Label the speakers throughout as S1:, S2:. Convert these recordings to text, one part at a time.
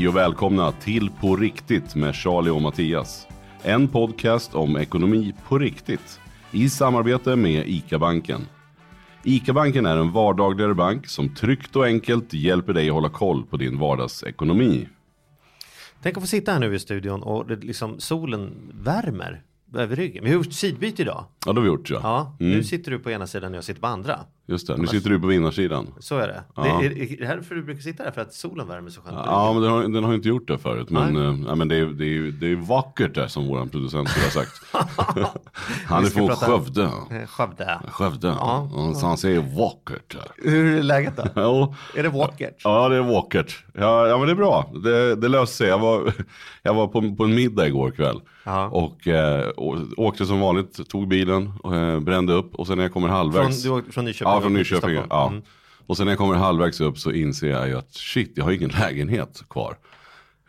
S1: Hej och välkomna till På riktigt med Charlie och Mattias. En podcast om ekonomi på riktigt i samarbete med ICA-banken. ICA-banken är en vardagligare bank som tryggt och enkelt hjälper dig att hålla koll på din vardagsekonomi.
S2: Tänk att få sitta här nu i studion och det liksom solen värmer över ryggen. Vi har gjort sidbyte idag.
S1: Ja, det har vi gjort ja.
S2: Ja, nu sitter du på ena sidan och jag sitter på andra.
S1: Just det, nu sitter du på vinnarsidan.
S2: Så är det.
S1: Ja.
S2: det är, är det här för du brukar sitta där för att solen värmer så skönt
S1: Ja, men den har, den har inte gjort det förut. Men, ja, men det, är, det, är, det är vackert där som våran producent skulle ha sagt. Han är från
S2: prata-
S1: Skövde.
S2: Skövde.
S1: Skövde,
S2: Ja.
S1: ja. Så han säger vackert.
S2: Hur är läget då?
S1: Jo.
S2: Är det vackert?
S1: Ja, det är vackert. Ja, ja men det är bra. Det, det löste sig. Jag var, jag var på, på en middag igår kväll. Och, eh, åkte som vanligt, tog bilen, eh, brände upp. Och sen när jag kommer
S2: Från,
S1: halvvägs.
S2: du åkte från Nyköping?
S1: Ja, från
S2: upp till
S1: Nyköping. Ja.
S2: Mm.
S1: Och sen när jag kommer halvvägs upp så inser jag ju att shit, jag har ingen lägenhet kvar.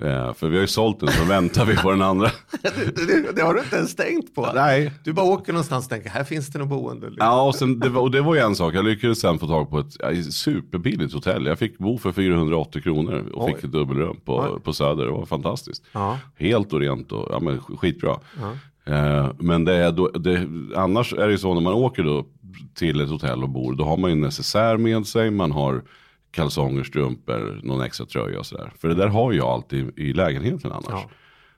S1: Eh, för vi har ju sålt den så väntar vi på den andra.
S2: Det, det, det har du inte ens tänkt på.
S1: Nej.
S2: Du bara åker någonstans och tänker, här finns det nog boende.
S1: Ja, och, sen, det var, och det var ju en sak. Jag lyckades sen få tag på ett ja, superbilligt hotell. Jag fick bo för 480 kronor och
S2: Oj.
S1: fick ett dubbelrum på,
S2: Oj.
S1: på Söder. Det var fantastiskt.
S2: Ja.
S1: Helt och rent och ja, men skitbra. Eh, men det är då, det, annars är det ju så när man åker då till ett hotell och bor. Då har man ju en necessär med sig. Man har kalsonger, strumpor, någon extra tröja och sådär. För det där har jag alltid i lägenheten annars.
S2: Ja.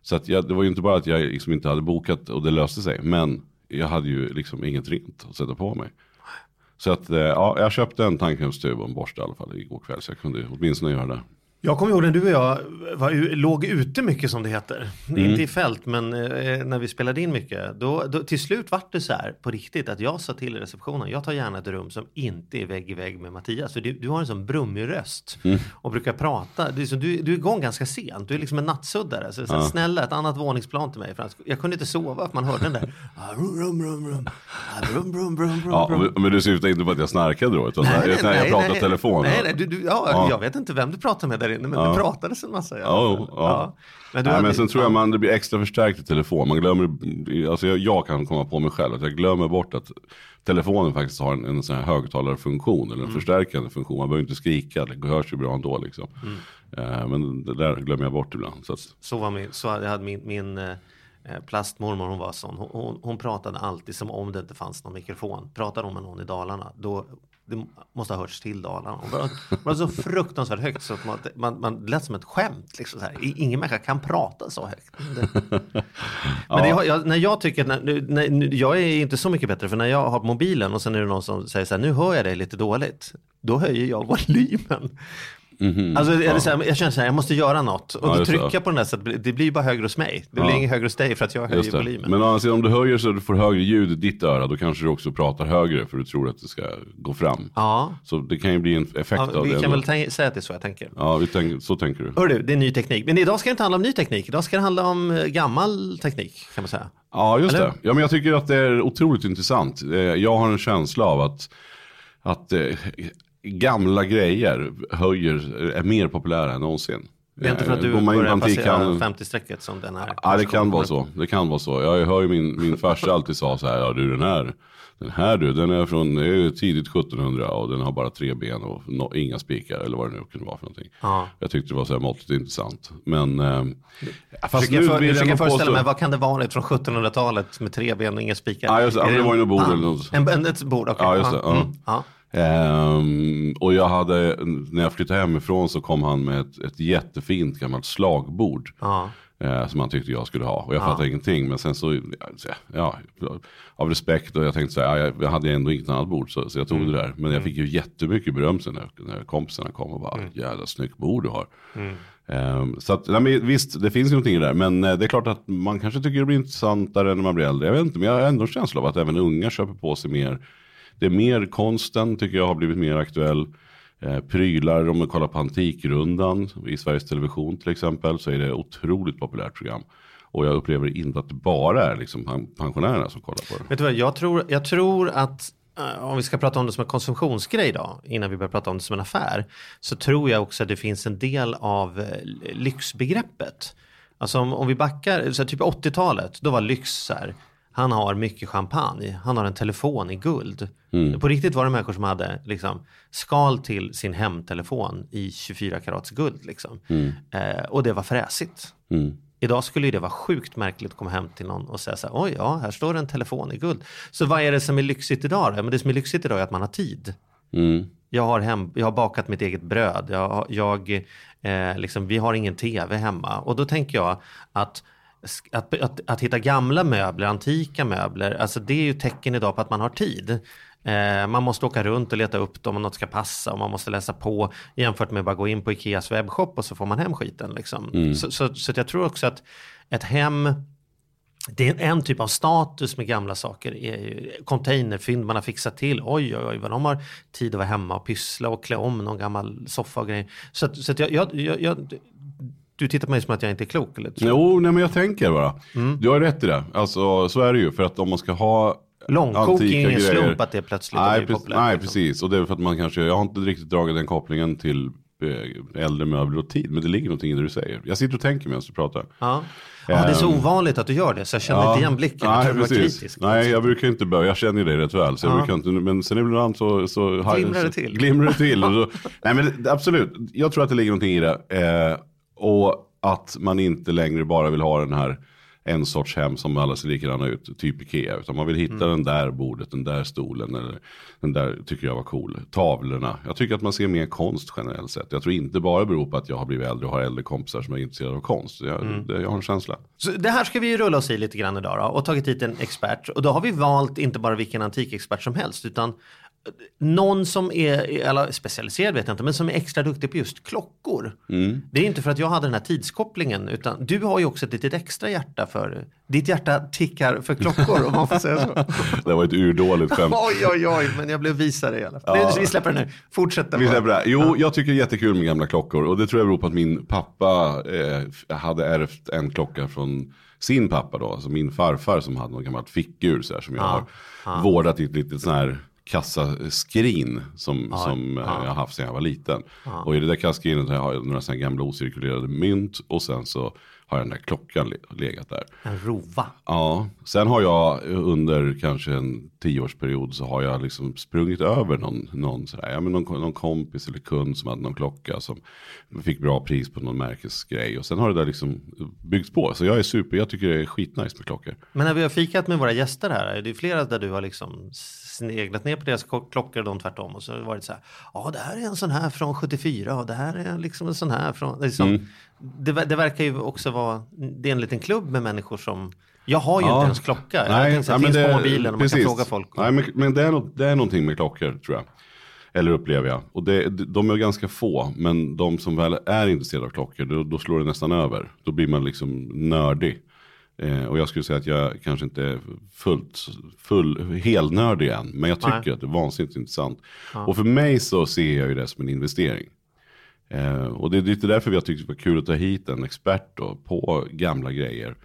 S1: Så att jag, det var ju inte bara att jag liksom inte hade bokat och det löste sig. Men jag hade ju liksom inget rent att sätta på mig. Så att eh, ja, jag köpte en tandkrämstub och en borste i alla fall igår kväll. Så jag kunde åtminstone göra det.
S2: Jag kommer ihåg när du och jag var, låg ute mycket som det heter.
S1: Mm.
S2: Inte i fält men eh, när vi spelade in mycket. Då, då, till slut vart det så här på riktigt att jag sa till i receptionen. Jag tar gärna ett rum som inte är vägg i vägg med Mattias. För du, du har en sån brummig röst.
S1: Mm.
S2: Och brukar prata. Du, är så, du, du är igång ganska sent. Du är liksom en nattsuddare. Så, så
S1: Ja.
S2: Snälla ett annat våningsplan till mig. För jag kunde inte sova för man hörde den där. Ah, Rum, rum, rum, rum. Ah, Rum, rum, rum, rum,
S1: Ja, men- men du syftar inte på att jag snarkade då? Utan när, när jag pratade telefon?
S2: Nej, nej, du, du, ja,
S1: Ja.
S2: Jag vet inte vem du pratade med där inne, men
S1: Ja.
S2: du pratades en massa.
S1: Ja,
S2: fall.
S1: ja.
S2: Men,
S1: Nej, men sen tror jag
S2: ja.
S1: man det blir extra förstärkt i telefon. Man glömmer, alltså jag, jag kan komma på mig själv att jag glömmer bort att telefonen faktiskt har en, en sån här högtalarfunktion eller en
S2: Mm.
S1: förstärkande funktion. Man behöver inte skrika, det hörs ju bra ändå liksom.
S2: Mm.
S1: Eh, men det där glömmer jag bort ibland. Så att,
S2: Så var min, så jag hade min, min eh, plastmormor, hon var sån. Hon, hon, hon pratade alltid som om det inte fanns någon mikrofon. Pratade hon med någon i Dalarna, då det måste ha hörts till Dalarna. Hon var, var så fruktansvärt högt så att man, man, man lät som ett skämt. Liksom så här. Ingen människa kan prata så högt. Det, Men det, har- jag, när jag tycker, när, när, jag är inte så mycket bättre för när jag har mobilen och sen är det någon som säger så här, nu hör jag dig lite dåligt. Då höjer jag volymen. Alltså, är det så här, jag känner så här, jag måste göra något. Och
S1: Ja,
S2: då trycker jag på den där så att det blir- bara högre hos mig. Det blir
S1: Ja.
S2: inget högre hos dig för att jag höjer volymen.
S1: Men sidan, om du höjer så du får högre ljud i ditt öra, då kanske du också pratar högre för du tror att det ska gå fram.
S2: Ja,
S1: Så det kan ju bli en effekt
S2: ja
S1: av
S2: vi
S1: det.
S2: kan
S1: ändå.
S2: väl tänka, säga att det är så jag tänker.
S1: Ja, vi tänk, så tänker du.
S2: Hör du, det är ny teknik. Men idag ska det inte handla om ny teknik. Idag ska det handla om eh, gammal teknik kan man säga.
S1: Ja, just
S2: Eller?
S1: det. Ja, men jag tycker att det är otroligt intressant. Eh, Jag har en känsla av att, att eh, gamla grejer höjer, är mer populära än någonsin.
S2: Det är inte för att
S1: Eh,
S2: du börjar passera
S1: antikhandeln-
S2: 50-strecket som den här.
S1: Ja, det kan vara så. Det kan vara så. Jag hör ju min, min farsa alltid sa så här, ja du den här, den här du, den är från är tidigt 1700 och den har bara tre ben och no, inga spikar eller vad det nu kunde vara för någonting.
S2: Ja.
S1: Jag tyckte det var så här måttligt intressant. Men, eh, fast
S2: Försöker, för,
S1: vill nog
S2: föreställa mig, vad kan det vara från 1700-talet med tre ben och inga spikar?
S1: Ja, just det. Det var ju något bord eller något.
S2: En, en, ett bord, okej.
S1: Ja, just det, ja.
S2: Mm, ja.
S1: Ehm, och jag hade, när jag flyttade hemifrån så kom han med ett, ett jättefint gammalt slagbord.
S2: Ja.
S1: eh, som han tyckte jag skulle ha. Och jag fattade ingenting. Men sen så, ja, av respekt och jag tänkte så här, ja, jag hade ändå inget annat bord. Så, så jag tog
S2: Mm.
S1: det där. Men jag fick ju jättemycket beröm sen när, när kompisarna kom och bara,
S2: Mm.
S1: jävla snyggt bord du har. Ehm, så att, nej, visst, det finns ju någonting i det där. Men eh, det är klart att man kanske tycker det blir intressantare när man blir äldre. Jag vet inte, men jag har ändå en känsla av att även unga köper på sig mer. Det är mer konsten tycker jag har blivit mer aktuell. Eh, prylar, om man kollar på Antikrundan i Sveriges Television till exempel så är det otroligt populärt program. Och jag upplever inte att det bara är liksom pensionärerna som kollar på det.
S2: Vet du vad, jag tror, jag tror att eh, om vi ska prata om det som en konsumtionsgrej då, innan vi börjar prata om det som en affär, så tror jag också att det finns en del av eh, lyxbegreppet. Alltså om, om vi backar, så här, typ 80-talet, då var lyx så här, han har mycket champagne. Han har en telefon i guld.
S1: Mm.
S2: På riktigt var det människor som hade liksom, skal till sin hemtelefon i 24 karats guld. Liksom. Eh, och det var fräsigt.
S1: Mm.
S2: Idag skulle det vara sjukt märkligt att komma hem till någon och säga så här, oj ja, här står en telefon i guld. Så vad är det som är lyxigt idag? då? Men det som är lyxigt idag är att man har tid.
S1: Mm.
S2: Jag har, hem, jag har bakat mitt eget bröd. Jag, jag, eh, liksom, vi har ingen tv hemma. Och då tänker jag att, att, att, att hitta gamla möbler, antika möbler, alltså det är ju tecken idag på att man har tid. Eh, man måste åka runt och leta upp dem om något ska passa och man måste läsa på jämfört med att bara gå in på Ikeas webbshop och så får man hem skiten. Liksom. Så, så, så att jag tror också att ett hem det är en typ av status med gamla saker. Containerfynd man har fixat till. Oj, oj, oj, vad de har tid att vara hemma och pyssla och klä om någon gammal soffa och grejer. Så, att, så att jag, jag, jag, du tittar på mig som att jag inte är klok. Eller?
S1: Jo, nej men jag tänker bara.
S2: Mm.
S1: Du har rätt i det. Alltså så är det ju. För att om man ska ha
S2: Långkok är ingen
S1: grejer-
S2: slump att det plötsligt
S1: Nej,
S2: blir populärt.
S1: nej
S2: liksom.
S1: precis. Och det är för att man kanske, jag har inte riktigt dragit den kopplingen till eh, äldre möbler och tid. Men det ligger någonting i det du säger. Jag sitter och tänker medan du pratar.
S2: Ja. Ja, det är så
S1: Ehm,
S2: ovanligt att du gör det, så jag känner inte igen blicken. jag
S1: Nej,
S2: var
S1: precis. Nej, jag brukar inte börja. Jag känner dig rätt väl. Så jag
S2: Ja.
S1: brukar inte, men sen ibland så, så
S2: Glimrar det till.
S1: Glimrar det till. så, nej, men absolut. Jag tror att det ligger någonting i det. Eh, och att man inte längre bara vill ha den här en sorts hem som alla ser likadana ut, typ Ikea. Utan man vill hitta
S2: Mm.
S1: den där bordet, den där stolen, eller den där tycker jag var cool. Tavlorna. Jag tycker att man ser mer konst generellt sett. Jag tror inte bara beror på att jag har blivit äldre och har äldre kompisar som är intresserade av konst. Jag,
S2: Mm.
S1: det, jag har en känsla.
S2: Så det här ska vi ju rulla oss i lite grann idag då, och tagit hit en expert. Och då har vi valt inte bara vilken antikexpert som helst utan någon som är, eller specialiserad vet jag inte, men som är extra duktig på just klockor. Det är inte för att jag hade den här tidskopplingen utan du har ju också ett litet extra hjärta för, ditt hjärta tickar för klockor om man får säga så.
S1: Det var ett urdåligt skämt.
S2: oj, oj, oj, men jag blev visare i alla fall.
S1: Ja.
S2: Vi släpper det nu, fortsätt.
S1: Vi släpper det. Jo, jag tycker det är jättekul med gamla klockor. Och det tror jag beror på att min pappa eh, hade ärvt en klocka från sin pappa då. Alltså min farfar som hade något gammalt fickur så här, som jag har vårdat i ett litet sån här kassaskrin som, som eh, jag har haft sedan jag var liten. Och i det där kassaskrinet har jag några sådana gamla ocirkulerade mynt och sen så har den där klockan le- legat där.
S2: En rova.
S1: Ja, sen har jag under kanske en tioårsperiod så har jag liksom sprungit över någon, någon, sådär, ja, men någon, någon kompis eller kund som hade någon klocka som fick bra pris på någon märkesgrej. Och sen har det där liksom byggts på. Så jag är super, jag tycker det är skitnice med klockor.
S2: Men när vi har fikat med våra gäster här, det är flera där du har liksom sneglat ner på deras ko- klockor och de tvärtom. Och så har det varit så här, ja det här är en sån här från 74 och det här är liksom en sån här från... Liksom,
S1: Mm.
S2: det, det verkar ju också vara, det är en liten klubb med människor som, jag har ju
S1: Ja.
S2: inte ens klocka. Jag tänkte här,
S1: ja,
S2: finns på mobilen och man kan
S1: precis.
S2: fråga folk.
S1: Nej, men, men det, är något, det är någonting med klockor tror jag. Eller upplever jag. Och det, de är ganska få. Men de som väl är intresserade av klockor, då, då slår det nästan över. Då blir man liksom nördig. Eh, och jag skulle säga att jag kanske inte är fullt, full, helnördig än. Men jag tycker
S2: Nej.
S1: att det är vansinnigt intressant. Och för mig så ser jag ju det som en investering. Eh, och det är lite därför vi har tyckt det var kul att ta hit en expert då, på gamla grejer.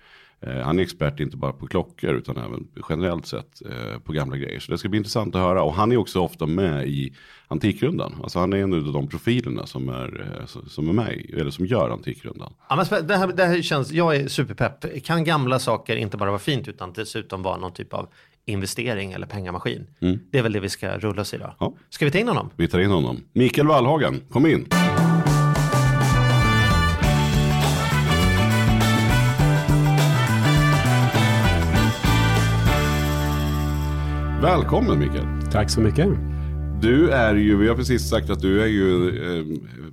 S1: Eh, han är expert inte bara på klockor utan även generellt sett eh, på gamla grejer. Så det ska bli intressant att höra. Och han är också ofta med i Antikrundan. Alltså han är en av de profilerna som är, eh, som är med, i- eller som gör Antikrundan.
S2: Ja, men det, här, det här känns, jag är superpepp. Kan gamla saker inte bara vara fint utan dessutom vara någon typ av investering eller pengamaskin. Det är väl det vi ska rulla oss i idag.
S1: Ja.
S2: Ska vi ta in honom?
S1: Vi tar in honom. Mikael Wallhagen, kom in. Välkommen Mikael.
S3: Tack så mycket.
S1: Du är ju, vi har precis sagt att du är ju eh,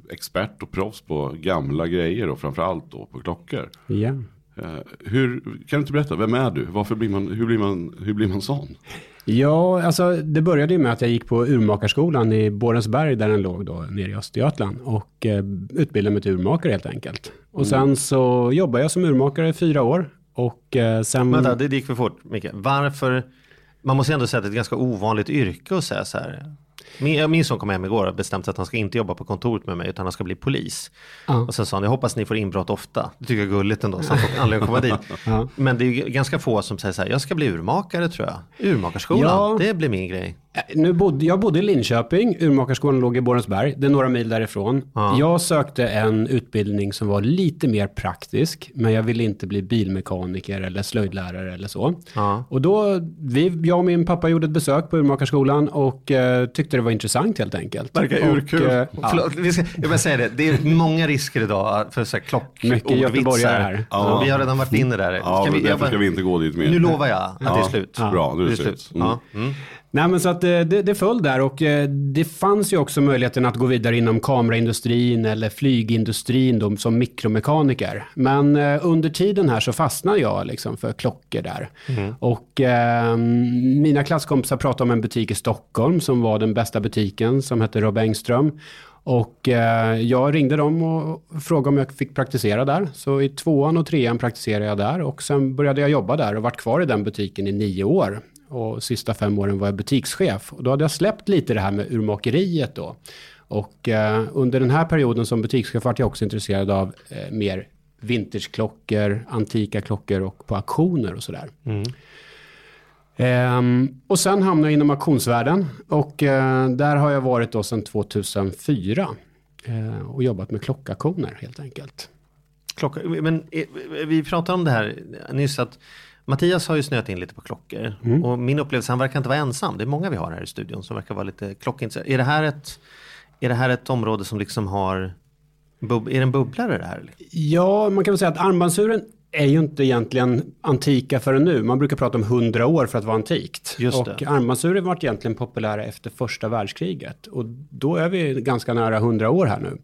S1: expert och proffs på gamla grejer och framförallt då på klockor.
S3: Ja.
S1: Eh, hur, kan du inte berätta, vem är du? Varför blir man, hur, blir man, hur blir man sån?
S3: ja, alltså det började ju med att jag gick på urmakarskolan i Borensberg där den låg då nere i Östergötland och eh, utbildade mig till urmakare helt enkelt. Och sen så jobbade jag som urmakare i fyra år och eh, sen...
S2: Vänta, det gick för fort, Micke. Varför? Man måste ändå säga att det är ett ganska ovanligt yrke att säga så här. Min, min son kom hem igår och bestämt sig att han ska inte jobba på kontoret med mig utan han ska bli polis.
S3: Ja.
S2: Och sen sa han, jag hoppas ni får inbrott ofta. Det tycker jag är gulligt ändå, så han får anledning att komma dit.
S3: Ja.
S2: Men det är ganska få som säger så här, jag ska bli urmakare tror jag. Urmakarskolan,
S3: Ja.
S2: det blir min grej.
S3: Nu bodde, jag bodde i Linköping, urmakarskolan låg i Borensberg, det är några mil därifrån.
S2: Ja.
S3: Jag sökte en utbildning som var lite mer praktisk, men jag ville inte bli bilmekaniker eller slöjdlärare eller så.
S2: Ja.
S3: Och då, vi, jag och min pappa gjorde ett besök på urmakarskolan och eh, tyckte det var intressant helt enkelt.
S2: Verkar
S3: och,
S2: urkul.
S3: eh, ja,
S2: Förlåt, vi ska, jag vill säga det, det är många risker idag för så här
S3: Mycket göteborgare här.
S1: Ja.
S2: Vi har redan varit inne där.
S1: Ja,
S2: Ska
S1: men
S2: vi,
S1: därför
S2: bara-
S1: ska vi inte gå dit mer.
S2: Nu lovar jag att det är slut.
S1: Bra, nu är det slut. Mm.
S2: Ja. Mm.
S3: Nej men så att eh, det, det föll där och eh, det fanns ju också möjligheten att gå vidare inom kameraindustrin eller flygindustrin då, som mikromekaniker. Men eh, under tiden här så fastnade jag liksom för klockor där. Och eh, mina klasskompisar pratade om en butik i Stockholm som var den bästa butiken som hette Rob Engström. Och eh, jag ringde dem och frågade om jag fick praktisera där. Så i tvåan och trean praktiserade jag där och sen började jag jobba där och varit kvar i den butiken i nio år. Och sista fem åren var jag butikschef. Och då hade jag släppt lite det här med urmakeriet då. Och eh, under den här perioden som butikschef var jag också intresserad av eh, mer vintageklockor, antika klockor och på auktioner och sådär. Ehm, och sen hamnade jag inom auktionsvärlden och eh, där har jag varit då sedan 2004 eh, och jobbat med klockaktioner helt enkelt.
S2: Klocka, men eh, vi pratade om det här nyss att Mattias har ju snöat in lite på klockor och min upplevelse, han verkar inte vara ensam. Det är många vi har här i studion som verkar vara lite klockintresserade. Är det här ett, är det här ett område som liksom har, bub, är det en bubblare det här?
S3: Ja, man kan väl säga att armbandsuren är ju inte egentligen antika förrän nu. Man brukar prata om hundra år för att vara antikt.
S2: Just
S3: och armbandsuren var egentligen populära efter första världskriget. Och då är vi ganska nära hundra år här nu.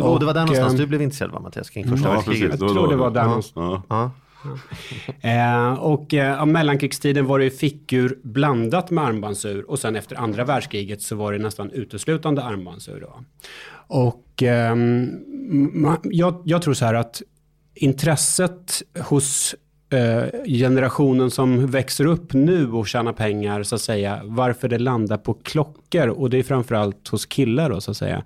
S2: och det var där någonstans
S3: eh,
S2: du blev intresserad va Mattias, kring första
S1: Ja,
S2: världskriget?
S1: precis.
S3: Jag
S1: Då-
S3: tror det var där
S1: ja,
S3: någonstans.
S1: ja.
S3: Eh, och eh, av mellankrigstiden var det fickur blandat med armbandsur och sen efter andra världskriget så var det nästan uteslutande armbandsur. Då. Och eh, man, jag, jag tror så här att intresset hos generationen som växer upp nu och tjänar pengar, så att säga, varför det landar på klockor, och det är framförallt hos killar då, så att säga,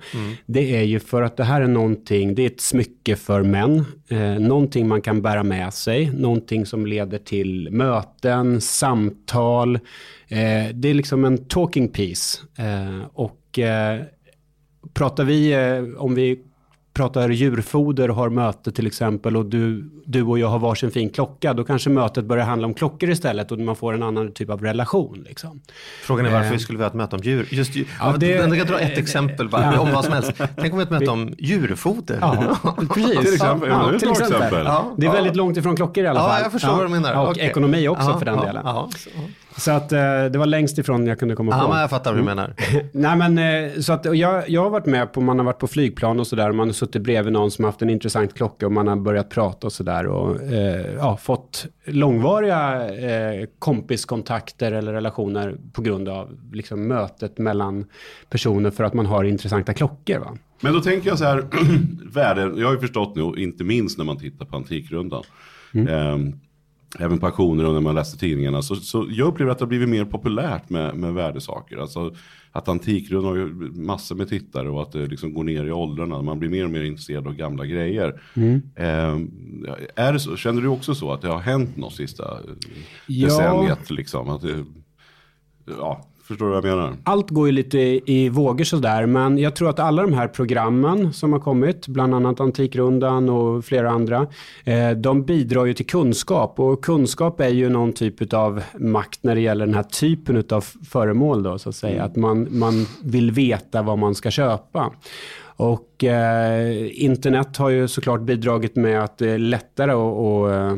S3: det är ju för att det här är någonting, det är ett smycke för män, eh, någonting man kan bära med sig, någonting som leder till möten, samtal, eh, det är liksom en talking piece. Eh, och eh, pratar vi, eh, om vi pratar djurfoder och har möte till exempel och du, du och jag har varsin fin klocka, då kanske mötet börjar handla om klockor istället och man får en annan typ av relation. Liksom.
S2: Frågan är varför
S3: Eh.
S2: vi skulle vilja ha ett möte om djur. Just.
S3: Ja,
S2: Ja,
S3: det-
S2: Jag kan dra ett exempel bara, om vad som helst. Tänk om vi har ett möte om djurfoder.
S3: Ja, precis.
S1: Till exempel, ja, det är ett
S3: till exempel.
S2: Ja.
S3: Det är väldigt långt ifrån klockor i alla
S2: Ja,
S3: fall.
S2: jag förstår vad du menar.
S3: Och
S2: Okej.
S3: ekonomi också
S2: Ja,
S3: för den
S2: ja,
S3: delen.
S2: Ja, så.
S3: Att eh, det var längst ifrån jag kunde komma
S2: Ja,
S3: på.
S2: men jag fattar vad du menar.
S3: Nej men eh, så att jag, jag har varit med på, man har varit på flygplan och sådär, man har suttit bredvid någon som har haft en intressant klocka och man har börjat prata och sådär och eh, ja, fått långvariga eh, kompiskontakter eller relationer på grund av liksom, mötet mellan personer för att man har intressanta klockor. Va?
S1: Men då tänker jag så här, värden, jag har ju förstått nu, inte minst när man tittar på Antikrundan. Ehm, även på auktioner och när man läser tidningarna. Så, så jag upplever att det har blivit mer populärt med, med värdesaker. Alltså att Antikrundan har ju massor med tittare och att det liksom går ner i åldrarna. Man blir mer och mer intresserad av gamla grejer. Ehm, är det så, känner du också så att det har hänt något sista
S3: Ja.
S1: decenniet? Liksom, att det, ja, förstår du vad jag menar?
S3: Allt går ju lite i, vågor sådär, men jag tror att alla de här programmen som har kommit, bland annat Antikrundan och flera andra, eh, de bidrar ju till kunskap och kunskap är ju någon typ av makt när det gäller den här typen av föremål då, så att säga. Att man, man vill veta vad man ska köpa. Och eh, internet har ju såklart bidragit med att det är lättare att, att eh,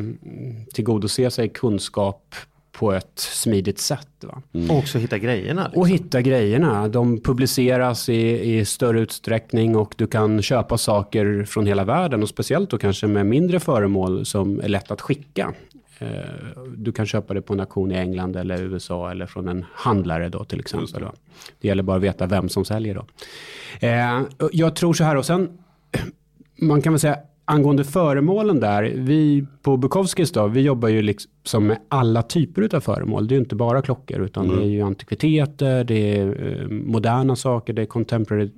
S3: tillgodose sig kunskap på ett smidigt sätt. Va?
S2: Och också hitta grejerna. Liksom.
S3: Och hitta grejerna. De publiceras i, i större utsträckning och du kan köpa saker från hela världen och speciellt då kanske med mindre föremål som är lätt att skicka. Eh, Du kan köpa det på en auktion i England eller USA eller från en handlare då till exempel. då. Det gäller bara att veta vem som säljer då. Eh, Jag tror så här och sen man kan väl säga angående föremålen där, vi på Bukowskis då, vi jobbar ju liksom med alla typer av föremål. Det är ju inte bara klockor, utan det är ju antikviteter, det är eh, moderna saker, det är contemporary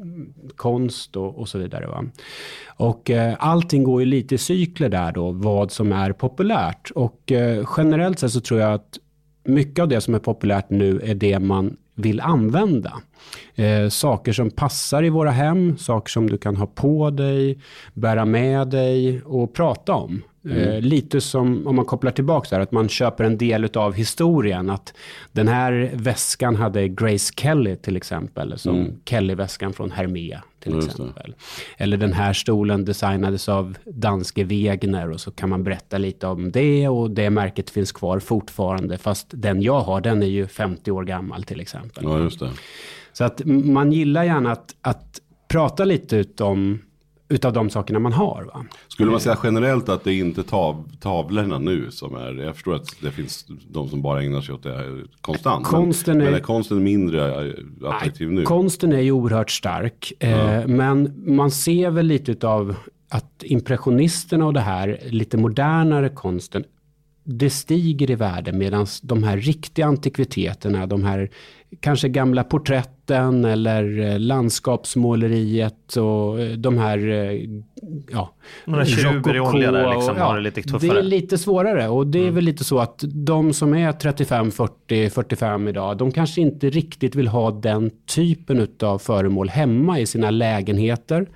S3: konst och, och så vidare. Va? Och eh, allting går ju lite i cykler där då, vad som är populärt. Och eh, generellt sett så tror jag att mycket av det som är populärt nu är det man vill använda. Eh, saker som passar i våra hem, saker som du kan ha på dig, bära med dig och prata om. Mm. Eh, lite som om man kopplar tillbaka där, att man köper en del av historien. Att den här väskan hade Grace Kelly till exempel, som mm. Kelly-väskan från Hermé till Just exempel. Det. Eller den här stolen designades av danske Wegner och så kan man berätta lite om det och det märket finns kvar fortfarande. Fast den jag har, den är ju 50 år gammal till exempel.
S1: Ja.
S3: Så att man gillar gärna att, att prata lite ut om utav de sakerna man har. Va?
S1: Skulle man säga generellt att det är inte tav, tavlorna nu som är, jag förstår att det finns de som bara ägnar sig åt det konstant.
S3: Konsten
S1: men,
S3: är,
S1: men är konsten mindre eh, attraktiv nej, nu?
S3: Konsten är ju oerhört stark, eh, ja. men man ser väl lite av att impressionisterna och det här lite modernare konsten det stiger i värde medan de här riktiga antikviteterna, de här kanske gamla porträtten eller eh, landskapsmåleriet och eh, de här, eh, ja,
S2: Några keruber i olja där liksom, ja, har det lite tuffare.
S3: Det är lite svårare och det är mm. väl lite så att de som är 35, 40, 45 idag, de kanske inte riktigt vill ha den typen av föremål hemma i sina lägenheter.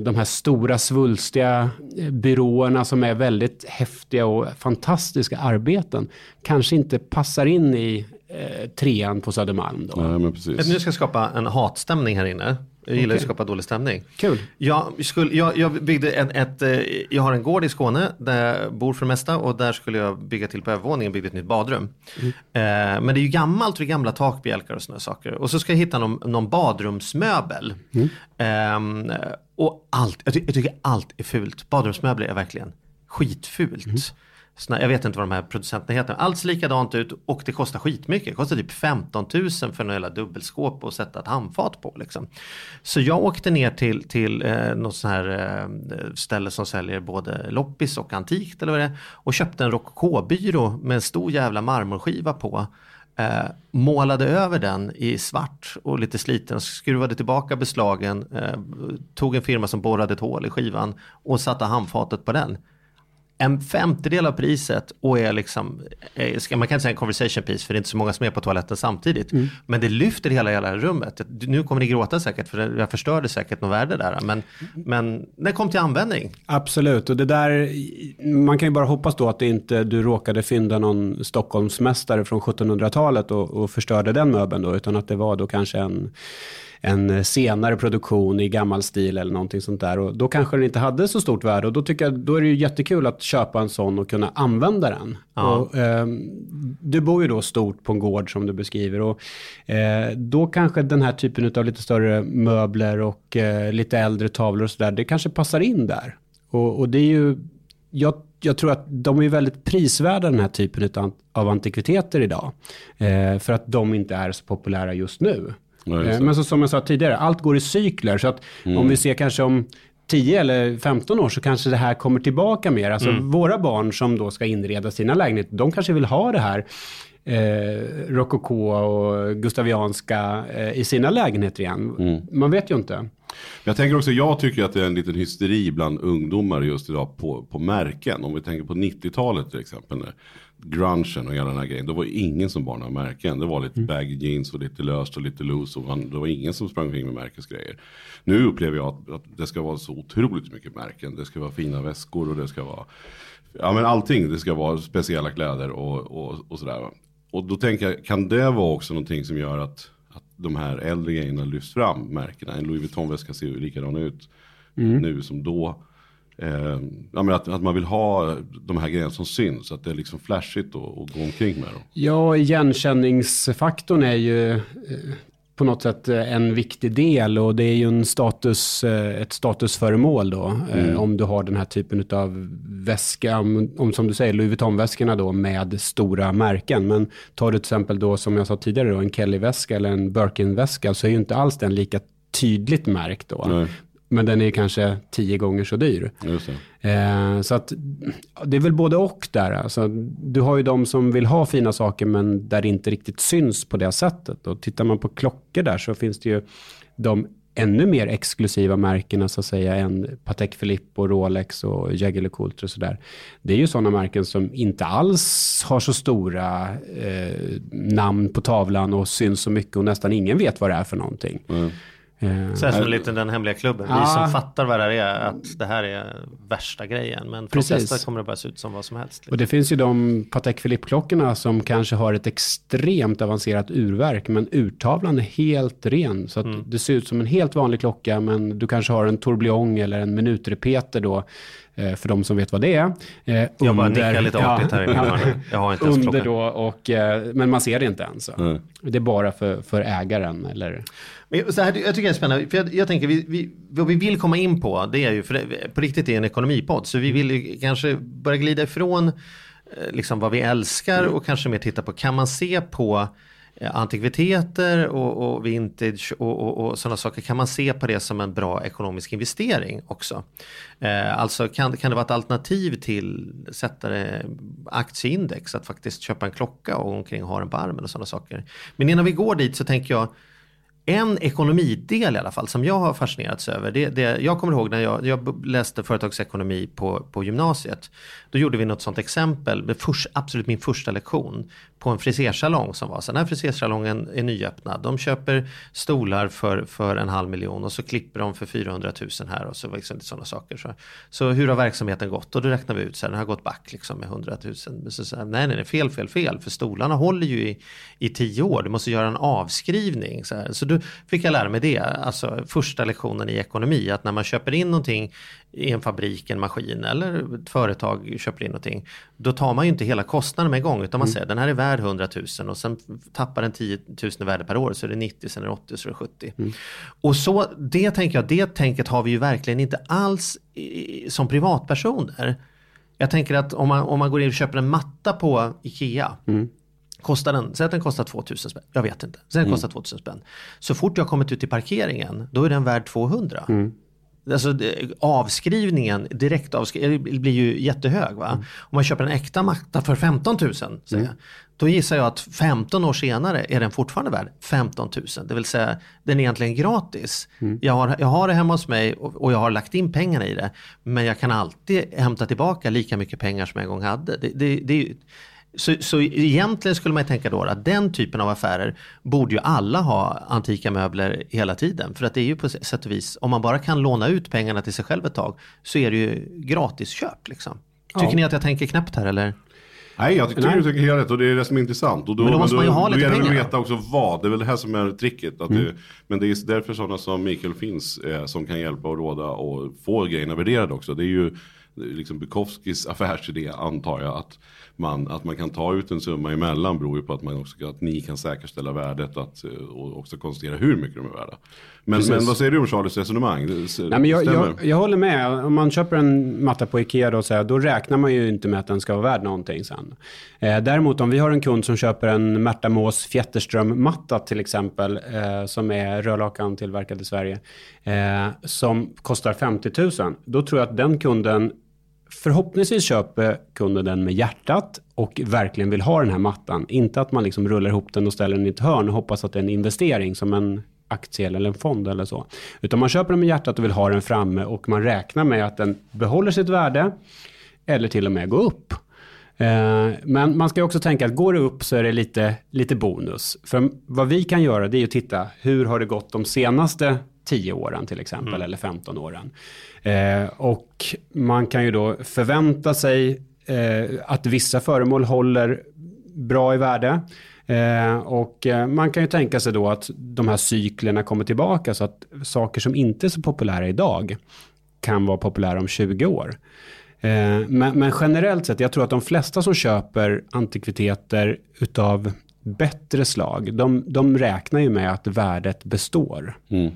S3: De här stora svulstiga byråerna som är väldigt häftiga och fantastiska arbeten kanske inte passar in i eh, trean på Södermalm. Då.
S1: Ja, men precis.
S2: Nu ska jag skapa en hatstämning här inne. Jag gillar okay. att skapa dålig stämning.
S3: Kul.
S2: Jag, skulle, jag, jag, byggde en, ett, jag har en gård i Skåne där jag bor för det mesta och där skulle jag bygga till på övervåningen, bygga ett nytt badrum. Mm. Eh, men det är ju gammalt, är gamla takbjälkar och sådana saker. Och så ska jag hitta någon, någon badrumsmöbel. Mm. Eh, och allt, jag, ty jag, tycker allt är fult. Badrumsmöbler är verkligen skitfult. Mm. Såna, jag vet inte vad de här producenterna heter. Allt ser likadant ut och det kostar skitmycket. Det kostar typ 15 000 för en jävla dubbelskåp och sätta ett handfat på. Liksom. Så jag åkte ner till, till eh, något sånt här eh, ställe som säljer både loppis och antikt eller vad det är. Och köpte en rokokobyrå med en stor jävla marmorskiva på. Eh, målade över den i svart och lite sliten, skruvade tillbaka beslagen, eh, tog en firma som borrade ett hål i skivan och satte handfatet på den en femtedel av priset och är liksom, eh, man kan inte säga en conversation piece för det är inte så många som är på toaletten samtidigt. Mm. Men det lyfter hela, hela rummet. Nu kommer ni gråta säkert för jag förstörde säkert något värde där. Men, men det kom till användning.
S3: Absolut och det där, man kan ju bara hoppas då att det inte du råkade fynda någon Stockholmsmästare från 1700-talet och, och förstörde den möbeln då, utan att det var då kanske en en senare produktion i gammal stil eller någonting sånt där. Och då kanske den inte hade så stort värde och då tycker jag, då är det ju jättekul att köpa en sån och kunna använda den. Ja. Och, eh, du bor ju då stort på en gård som du beskriver och eh, då kanske den här typen av lite större möbler och eh, lite äldre tavlor och sådär, det kanske passar in där. Och, och det är ju, jag jag tror att de är väldigt prisvärda den här typen av antikviteter idag. Eh, för att de inte är så populära just nu. Ja, eh, Men så, som jag sa tidigare, allt går i cykler. Så att mm. om vi ser kanske om 10 eller 15 år så kanske det här kommer tillbaka mer. Alltså mm. våra barn som då ska inreda sina lägenheter, de kanske vill ha det här eh, rokoko och gustavianska eh, i sina lägenheter igen. Mm. Man vet ju inte.
S1: Jag tänker också, jag tycker att det är en liten hysteri bland ungdomar just idag på, på märken. Om vi tänker på 90-talet till exempel. Grungen och hela den här grejen. Då var ingen som bar några märken. Det var lite mm. baggy jeans och lite löst och lite loose. Och man, det var ingen som sprang omkring med märkesgrejer. Nu upplever jag att, att, det ska vara så otroligt mycket märken. Det ska vara fina väskor och det ska vara Ja men allting. Det ska vara speciella kläder och, och, och sådär. Och då tänker jag, kan det vara också någonting som gör att, att de här äldre grejerna lyfts fram, märkena? En Louis Vuitton-väska ser ju likadan ut mm. nu som då. Eh, ja, men att, att man vill ha de här grejerna som syns, att det är liksom flashigt att gå omkring med dem.
S3: Ja, igenkänningsfaktorn är ju eh, på något sätt eh, en viktig del och det är ju en status, eh, ett statusföremål då. Mm. Om du har den här typen av väska, om, om som du säger Louis Vuitton-väskorna då med stora märken. Men tar du till exempel då som jag sa tidigare då en Kelly-väska eller en Birkin-väska så är ju inte alls den lika tydligt märkt då. Nej. Men den är kanske tio gånger så dyr. Eh, så att det är väl både och där. Alltså, du har ju de som vill ha fina saker men där det inte riktigt syns på det sättet. Och tittar man på klockor där så finns det ju de ännu mer exklusiva märkena så att säga än Patek Philippe och Rolex och Jaeger LeCoultre och sådär. Det är ju sådana märken som inte alls har så stora eh, namn på tavlan och syns så mycket och nästan ingen vet vad det är för någonting. Mm.
S2: Eh, så här som lite den hemliga klubben. Ja. Vi som fattar vad det här är, att det här är värsta grejen. Men för Precis. de flesta kommer det bara se ut som vad som helst.
S3: Liksom. Och det finns ju de Patek Philippe-klockorna som kanske har ett extremt avancerat urverk. Men urtavlan är helt ren. Så att mm. det ser ut som en helt vanlig klocka. Men du kanske har en tourbillon eller en minutrepeter då. Eh, för de som vet vad det är.
S2: Eh, jag bara nickar lite artigt här
S3: ja, Jag har inte ens Under då och, men man ser det inte ens. Mm. Det är bara för, för ägaren eller
S2: men så här, jag tycker det är spännande, för jag, jag tänker vi, vi, vad vi vill komma in på det är ju, för det, på riktigt är en ekonomipodd, så vi vill ju kanske börja glida ifrån eh, liksom vad vi älskar och kanske mer titta på, kan man se på eh, antikviteter och, och vintage och, och, och sådana saker, kan man se på det som en bra ekonomisk investering också? Eh, alltså kan, kan det vara ett alternativ till sätta det aktieindex, att faktiskt köpa en klocka och omkring ha den på armen och sådana saker. Men innan vi går dit så tänker jag, en ekonomidel i alla fall som jag har fascinerats över. Det, det, jag kommer ihåg när jag, jag läste företagsekonomi på, på gymnasiet. Då gjorde vi något sånt exempel, först, absolut min första lektion på en frisersalong som var så den här frisersalongen är nyöppnad. De köper stolar för, för en halv miljon och så klipper de för 400 000 här och så liksom sådana saker. Så, så hur har verksamheten gått? Och då räknar vi ut så här, den har gått back liksom med 100 000. Så, så här, nej, nej, nej, fel, fel, fel, för stolarna håller ju i, i tio år. Du måste göra en avskrivning. Så, här. så då fick jag lära mig det, alltså första lektionen i ekonomi, att när man köper in någonting i en fabrik, en maskin eller ett företag köper in någonting. Då tar man ju inte hela kostnaden med en gång utan man mm. säger den här är värd 100 000 och sen tappar den 10 000 i värde per år så är det 90, sen är det 80, så är det 70. Mm. Och så det tänker jag, det tänket har vi ju verkligen inte alls i, som privatpersoner. Jag tänker att om man, om man går in och köper en matta på Ikea mm. Kostar den, säg att den kostar 2000 spänn, jag vet inte. Säg den kostar 2000 spänn. Så fort jag kommit ut i parkeringen, då är den värd 200. Mm. Alltså avskrivningen, direktavskrivningen blir ju jättehög. Va? Mm. Om man köper en äkta matta för 15 000, säger mm. då gissar jag att 15 år senare är den fortfarande värd 15 000. Det vill säga den är egentligen gratis. Mm. Jag, har, jag har det hemma hos mig och, och, jag har lagt in pengarna i det. Men jag kan alltid hämta tillbaka lika mycket pengar som jag en gång hade. Det, det, det, så, så egentligen skulle man tänka då att den typen av affärer borde ju alla ha antika möbler hela tiden. För att det är ju på sätt och vis, om man bara kan låna ut pengarna till sig själv ett tag så är det ju gratisköp. Liksom. Tycker ja. ni att jag tänker knäppt här eller?
S1: Nej, jag tycker du tänker helt rätt och det är det som är intressant. Och då,
S2: men då måste man ju ha lite pengar. Då
S1: gäller veta också vad, det är väl det här som är tricket. Att mm. det, men det är därför sådana som Mikael finns eh, som kan hjälpa och råda och få grejerna värderade också. Det är ju liksom Bukowskis affärsidé antar jag. Att man, att man kan ta ut en summa emellan beror ju på att, man också, att ni kan säkerställa värdet att, och också konstatera hur mycket de är värda. Men, men vad säger du om Charlies resonemang?
S3: Nej, men jag, jag, jag, håller med. Om man köper en matta på Ikea då, så här, då räknar man ju inte med att den ska vara värd någonting sen. Eh, däremot om vi har en kund som köper en Märta Mås Fjätterström-matta till exempel, eh, som är rörlakan tillverkad i Sverige, eh, som kostar 50 000, då tror jag att den kunden Förhoppningsvis köper kunden den med hjärtat och verkligen vill ha den här mattan. Inte att man liksom rullar ihop den och ställer den i ett hörn och hoppas att det är en investering som en aktie eller en fond eller så. Utan man köper den med hjärtat och vill ha den framme och man räknar med att den behåller sitt värde eller till och med går upp. Eh, men man ska också tänka att går det upp så är det lite, lite bonus. För vad vi kan göra det är att titta hur har det gått de senaste 10 åren till exempel mm. eller 15 åren. Eh, och man kan ju då förvänta sig eh, att vissa föremål håller bra i värde. Eh, och eh, man kan ju tänka sig då att de här cyklerna kommer tillbaka så att saker som inte är så populära idag kan vara populära om 20 år. Eh, men, men, generellt sett, jag tror att de flesta som köper antikviteter utav bättre slag, de, de räknar ju med att värdet består. Mm.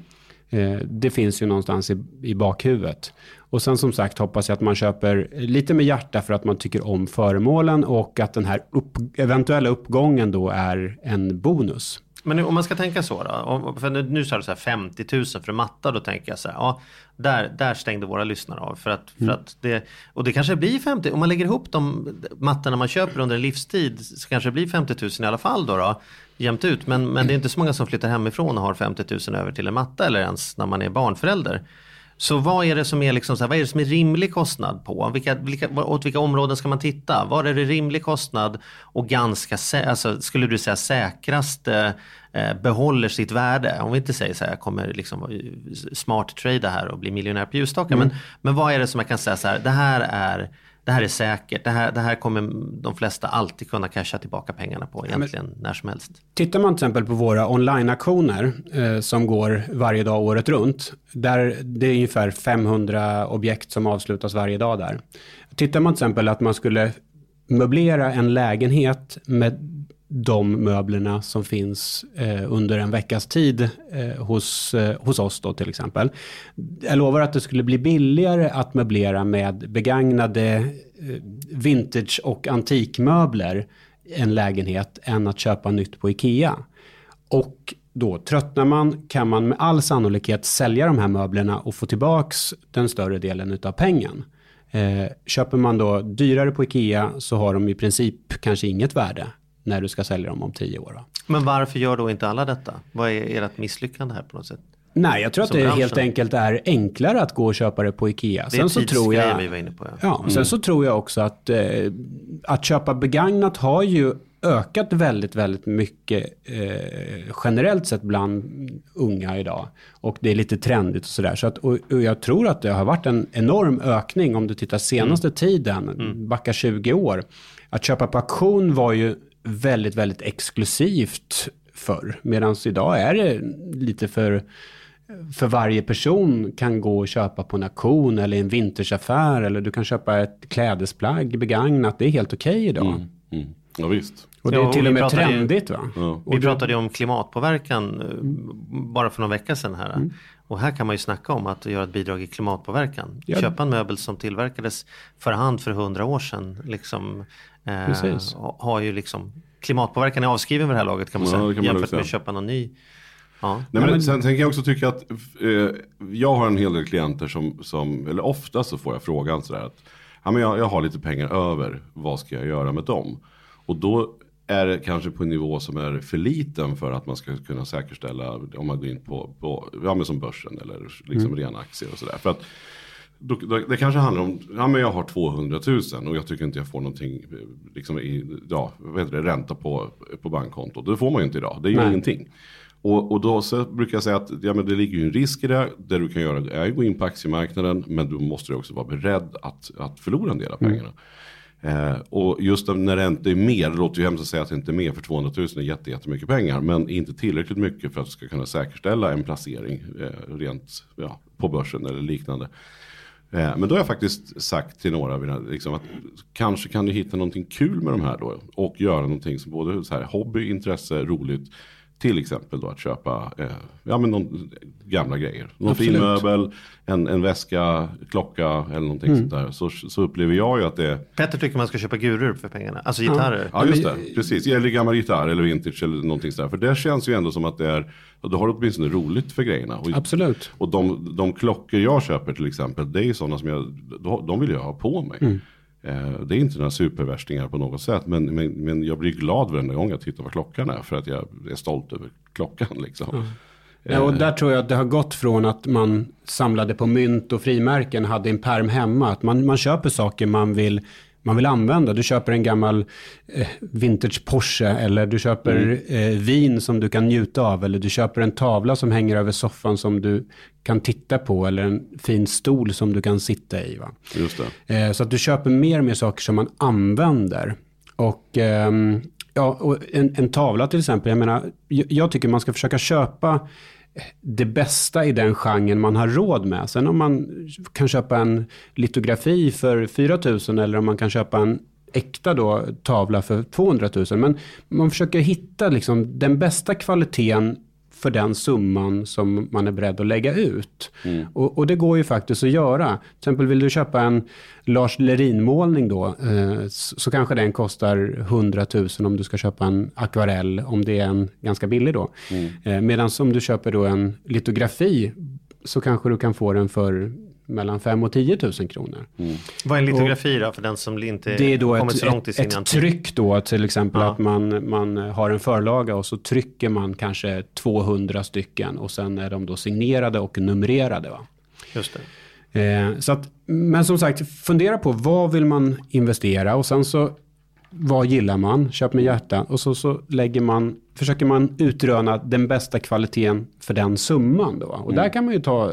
S3: Eh, det finns ju någonstans i, i bakhuvudet. Och sen som sagt hoppas jag att man köper lite med hjärta för att man tycker om föremålen och att den här upp, eventuella uppgången då är en bonus.
S2: Men nu, om man ska tänka så då, om, för nu, nu sa du så här 50 000 för matta, då tänker jag så här, ja, där, där stängde våra lyssnare av. För att, för
S3: Mm.
S2: att det, och det kanske blir 50, om man lägger ihop de mattorna man köper under en livstid så kanske det blir 50 000 i alla fall då, då jämnt ut. Men, men det är inte så många som flyttar hemifrån och har 50 000 över till en matta eller ens när man är barnförälder. Så vad är det som är, liksom så här, vad är, det som är rimlig kostnad på? Vilka, vilka, åt vilka områden ska man titta? Var är det rimlig kostnad och ganska, alltså, skulle du säga säkrast eh, eh, behåller sitt värde? Om vi inte säger så här, jag kommer liksom vara smart trada här och bli miljonär på ljusstake. Men, men vad är det som jag kan säga så här, det här är det här är säkert, det här, det här kommer de flesta alltid kunna casha tillbaka pengarna på egentligen när som helst.
S3: Tittar man till exempel på våra online-aktioner eh, som går varje dag året runt. Där det är ungefär 500 objekt som avslutas varje dag där. Tittar man till exempel att man skulle möblera en lägenhet med de möblerna som finns eh, under en veckas tid eh, hos, eh, hos oss då till exempel. Jag lovar att det skulle bli billigare att möblera med begagnade eh, vintage och antikmöbler en lägenhet än att köpa nytt på Ikea. Och då tröttnar man kan man med all sannolikhet sälja de här möblerna och få tillbaks den större delen utav pengen. Eh, köper man då dyrare på Ikea så har de i princip kanske inget värde när du ska sälja dem om tio år. Då.
S2: Men varför gör då inte alla detta? Vad är ert misslyckande här på något sätt?
S3: Nej, jag tror att
S2: Som
S3: det
S2: branschen.
S3: helt enkelt är enklare att gå och köpa det på Ikea. Sen så tror jag,
S2: vi var inne på. Ja.
S3: Ja, sen så tror jag också att eh, att köpa begagnat har ju ökat väldigt, väldigt mycket eh, generellt sett bland unga idag. Och det är lite trendigt och sådär. Så att, och, och jag tror att det har varit en enorm ökning om du tittar senaste tiden, backa 20 år. Att köpa på auktion var ju väldigt, väldigt exklusivt förr. Medan idag är det lite för för varje person kan gå och köpa på en auktion eller i en vintersaffär eller du kan köpa ett klädesplagg begagnat. Det är helt okej idag.
S1: Mm. Ja, visst.
S3: Och det
S2: Ja,
S3: är
S2: och
S3: till och med trendigt va?
S1: Ja.
S2: Vi pratade ju om klimatpåverkan eh, bara för några veckor sedan här.
S3: Mm.
S2: Och här kan man ju snacka om att göra ett bidrag i klimatpåverkan.
S3: Ja.
S2: Köpa en möbel som tillverkades för hand för hundra år sedan. Liksom,
S3: Precis.
S2: ha- har ju liksom, klimatpåverkan är avskriven vid det här laget kan man
S1: Ja,
S2: säga.
S1: kan man
S2: jämfört med att köpa någon ny. Ja.
S1: Nej,
S3: Ja,
S1: men, Sen, sen kan jag också tycka att eh, jag har en hel del klienter som, som eller ofta så får jag frågan sådär att ja, men jag, jag har lite pengar över, vad ska jag göra med dem? Och då är det kanske på en nivå som är för liten för att man ska kunna säkerställa om man går in på, på ja, men som börsen eller liksom rena aktier och sådär. För att då, då, det kanske handlar om, ja men jag har 200 000 och jag tycker inte jag får någonting, eh, liksom i, ja, vad heter det, ränta på, på bankkontot. Det får man ju inte idag, det är ju
S3: Nej.
S1: ingenting. Och, och då brukar jag säga att ja, men det ligger ju en risk i det. Det du kan göra är att gå in på aktiemarknaden. Men du måste ju också vara beredd att, att förlora en del av pengarna. Eh, och just när det inte är mer, det låter ju hemskt att säga att det inte är mer för 200 000 är jätte, jättemycket pengar. Men inte tillräckligt mycket för att du ska kunna säkerställa en placering eh, rent ja, på börsen eller liknande. Eh, men då har jag faktiskt sagt till några av mina, liksom att kanske kan du hitta någonting kul med de här då. Och göra någonting som både så här, hobby, intresse, roligt. Till exempel då att köpa eh, ja, men någon, gamla grejer. Någon fin
S3: Absolut.
S1: möbel, en, en väska, klocka eller någonting sånt där. Så, så upplever jag ju att det
S2: Petter tycker man ska köpa gurur för pengarna, alltså gitarrer.
S1: ja just det, precis. Eller gammal gitarr eller vintage eller någonting sådär. För det känns ju ändå som att det är, du har åtminstone roligt för grejerna. Och,
S3: Absolut.
S1: och de, de klockor jag köper till exempel, det är ju sådana som jag, de vill jag ha på mig.
S3: Mm.
S1: Eh, det är inte några supervärstingar på något sätt, men, men, men jag blir glad varenda gång jag tittar vad klockan är, för att jag är stolt över klockan liksom.
S3: Ja, och där tror jag att det har gått från att man samlade på mynt och frimärken, hade en perm hemma. Att man, man köper saker man vill, man vill använda. Du köper en gammal eh, vintage Porsche eller du köper eh, vin som du kan njuta av. Eller du köper en tavla som hänger över soffan som du kan titta på. Eller en fin stol som du kan sitta i. Va? Eh, Så att du köper mer och mer saker som man använder. Och, ehm, ja, och en, en tavla till exempel, jag menar, jag, jag tycker man ska försöka köpa det bästa i den genren man har råd med. Sen om man kan köpa en litografi för 4 000 eller om man kan köpa en äkta då, tavla för 200 000. Men man försöker hitta liksom den bästa kvaliteten för den summan som man är beredd att lägga ut. Mm. Och, och, det går ju faktiskt att göra. Till exempel vill du köpa en Lars Lerin-målning då, eh, så, så, kanske den kostar 100 000 om du ska köpa en akvarell, om det är en ganska billig då. Mm. Eh, Medan om du köper då en litografi så kanske du kan få den för mellan 5 och 10 000 kronor. Mm.
S2: Vad är en litografi då för den som inte det är då kommit ett, så långt i sin
S3: Ett, ett tryck då till exempel ja. att man, man har en förlaga och så trycker man kanske 200 stycken och sen är de då signerade och numrerade. Va?
S2: Just
S3: det. Eh, så att, men som sagt, fundera på vad vill man investera och sen så vad gillar man? Köp med hjärta. Och så, så lägger man, försöker man utröna den bästa kvaliteten för den summan. Då. Och mm. där kan man ju ta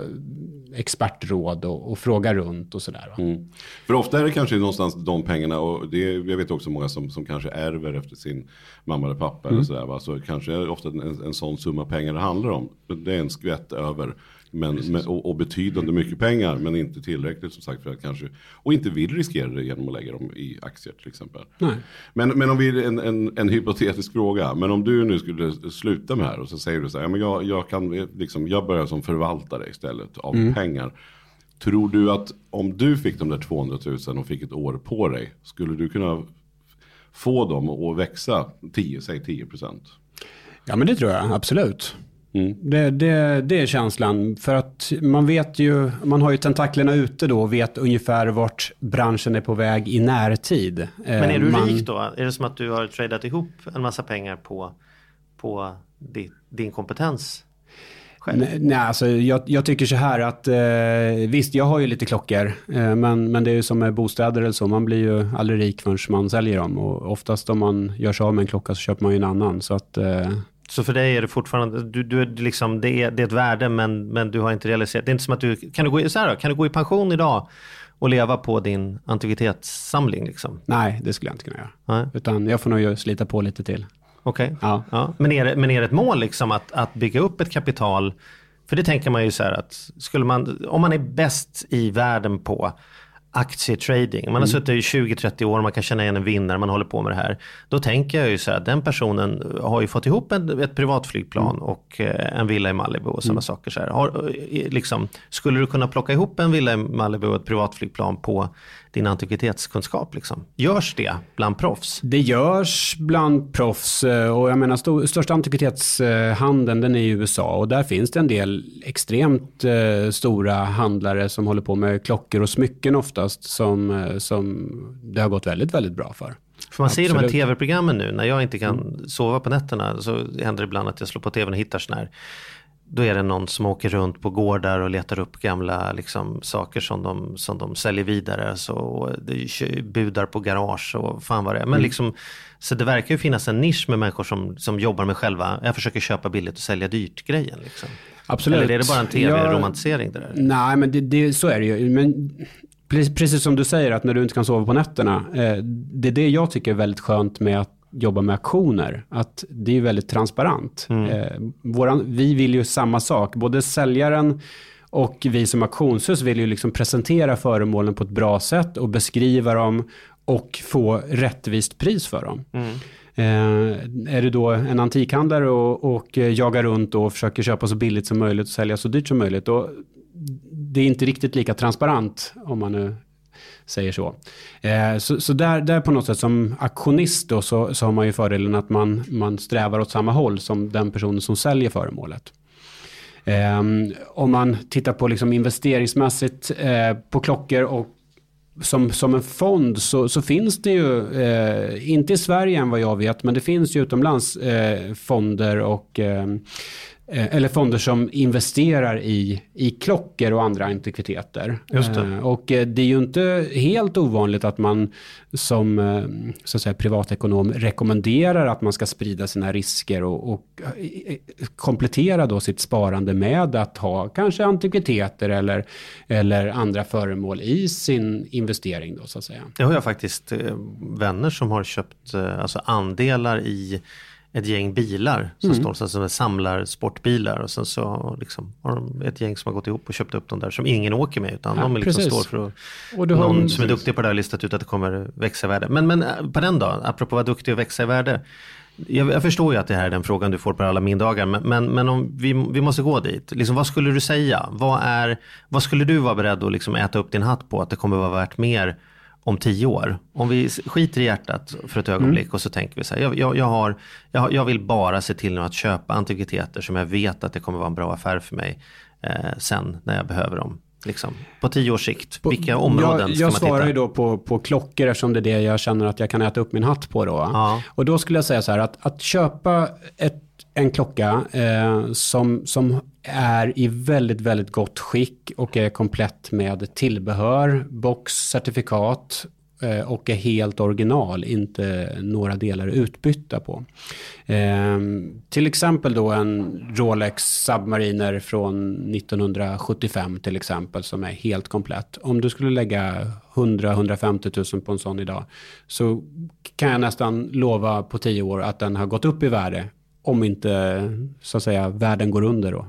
S3: expertråd och, och fråga runt och sådär. Mm.
S1: För ofta är det kanske någonstans de pengarna och det, jag vet också många som, som kanske ärver efter sin mamma eller pappa mm. eller sådär. Va? Så kanske är det ofta en, en sån summa pengar det handlar om. Det är en skvätt över men, men, och, och, betydande mycket pengar men inte tillräckligt som sagt för att kanske och inte vill riskera det genom att lägga dem i aktier till exempel.
S3: Nej.
S1: Men, men om vi en, en, en hypotetisk fråga. Men om du nu skulle sluta med det här och så säger du så här. Ja, men jag, jag, kan, liksom, jag börjar som förvaltare istället av mm. pengar. Tror du att om du fick de där 200 000 och fick ett år på dig. Skulle du kunna få dem att växa 10, säg 10 procent?
S3: Ja men det tror jag absolut. Mm. Det, det, det, är känslan. För att man vet ju, man har ju tentaklerna ute då och vet ungefär vart branschen är på väg i närtid.
S2: Men är du man... rik då? Är det som att du har tradat ihop en massa pengar på, på din, din kompetens?
S3: Nej, nej, alltså jag, jag, tycker så här att eh, visst, jag har ju lite klockor, eh, men, men det är ju som med bostäder eller så, man blir ju aldrig rik förrän man säljer dem och oftast om man gör sig av med en klocka så köper man ju en annan. Så att eh,
S2: så för dig är det fortfarande, du, du, liksom, det, är, det är ett värde men, men du har inte realiserat, det är inte som att du, kan du gå, så här då, kan du gå i pension idag och leva på din antikvitetssamling? Liksom?
S3: Nej, det skulle jag inte kunna göra. Nej. Utan jag får nog slita på lite till.
S2: Okej. Okay. Ja. ja. Men, är det, men är det ett mål liksom att, att bygga upp ett kapital? För det tänker man ju så här att skulle man, om man är bäst i världen på aktietrading. Man har mm. suttit i 20-30 år, man kan känna igen en vinnare, man håller på med det här. Då tänker jag ju så här, den personen har ju fått ihop en, ett privatflygplan mm. och eh, en villa i Malibu och sådana mm. saker. Så här. Har, eh, liksom, skulle du kunna plocka ihop en villa i Malibu och ett privatflygplan på din antikvitetskunskap? Liksom? Görs det bland proffs?
S3: Det görs bland proffs eh, och jag menar st största antikvitetshandeln den är i USA och där finns det en del extremt eh, stora handlare som håller på med klockor och smycken oftast som, eh, som det har gått väldigt, väldigt bra för.
S2: För man ser de här tv-programmen nu, när jag inte kan sova på nätterna så händer det ibland att jag slår på tvn och hittar sådana här då är det någon som åker runt på gårdar och letar upp gamla liksom, saker som de, som de säljer vidare. Så det budar på garage och fan vad det är. Men mm. liksom, så det verkar ju finnas en nisch med människor som, som jobbar med själva, jag försöker köpa billigt och sälja dyrt grejen. Liksom.
S3: Absolut.
S2: Eller är det bara en tv-romantisering? Ja,
S3: nej, men det, det, så är det ju. Men precis som du säger, att när du inte kan sova på nätterna. Eh, det är det jag tycker är väldigt skönt med att jobba med aktioner, att det är väldigt transparent. Mm. Eh, våran, vi vill ju samma sak, både säljaren och vi som auktionshus vill ju liksom presentera föremålen på ett bra sätt och beskriva dem och få rättvist pris för dem. Mm. Eh, är du då en antikhandlare och, och jagar runt och försöker köpa så billigt som möjligt och sälja så dyrt som möjligt, då det är inte riktigt lika transparent om man nu säger så. Eh, så, så där, där på något sätt som aktionist då så, så har man ju fördelen att man, man strävar åt samma håll som den personen som säljer föremålet. Eh, om man tittar på liksom investeringsmässigt eh, på klockor och som, som en fond så, så finns det ju, eh, inte i Sverige än vad jag vet, men det finns ju utomlands eh, fonder och eh, Eh, eller fonder som investerar i, i klockor och andra antikviteter.
S2: Det. Eh,
S3: och eh, det är ju inte helt ovanligt att man som så att säga, privatekonom rekommenderar att man ska sprida sina risker och, och komplettera då sitt sparande med att ha kanske antikviteter eller, eller andra föremål i sin investering. Då, så att säga.
S2: Det har jag faktiskt vänner som har köpt alltså andelar i ett gäng bilar som står så som samlar sportbilar och sen så liksom, har de ett gäng som har gått ihop och köpt upp dem där som ingen åker med utan
S3: Ja,
S2: de liksom
S3: precis.
S2: står för att någon
S3: en-
S2: som är duktig på det här listat ut att det kommer växa i värde. Men, men eh, på den då, apropå att vara duktig och växa i värde. Jag, jag förstår ju att det här är den frågan du får på alla middagar, men, men, men om vi, vi måste gå dit. Liksom, vad skulle du säga? Vad, är, vad skulle du vara beredd att liksom äta upp din hatt på att det kommer vara värt mer om tio år? Om vi skiter i hjärtat för ett ögonblick och så tänker vi så här, jag, jag, jag, har, jag, jag vill bara se till att köpa antikviteter som jag vet att det kommer vara en bra affär för mig eh, sen när jag behöver dem. Liksom, på tio års sikt, vilka områden
S3: jag,
S2: ska
S3: jag
S2: man titta?
S3: svarar ju då på, på klockor eftersom det är det jag känner att jag kan äta upp min hatt på då.
S2: Ja.
S3: Och då skulle jag säga så här att, att köpa ett, en klocka eh, som, som är i väldigt, väldigt gott skick och är komplett med tillbehör, box, certifikat eh, och är helt original, inte några delar utbytta på. Eh, till exempel då en Rolex Submariner från 1975 till exempel som är helt komplett. Om du skulle lägga 100-150 000 på en sån idag så kan jag nästan lova på tio år att den har gått upp i värde om inte så att säga världen går under då.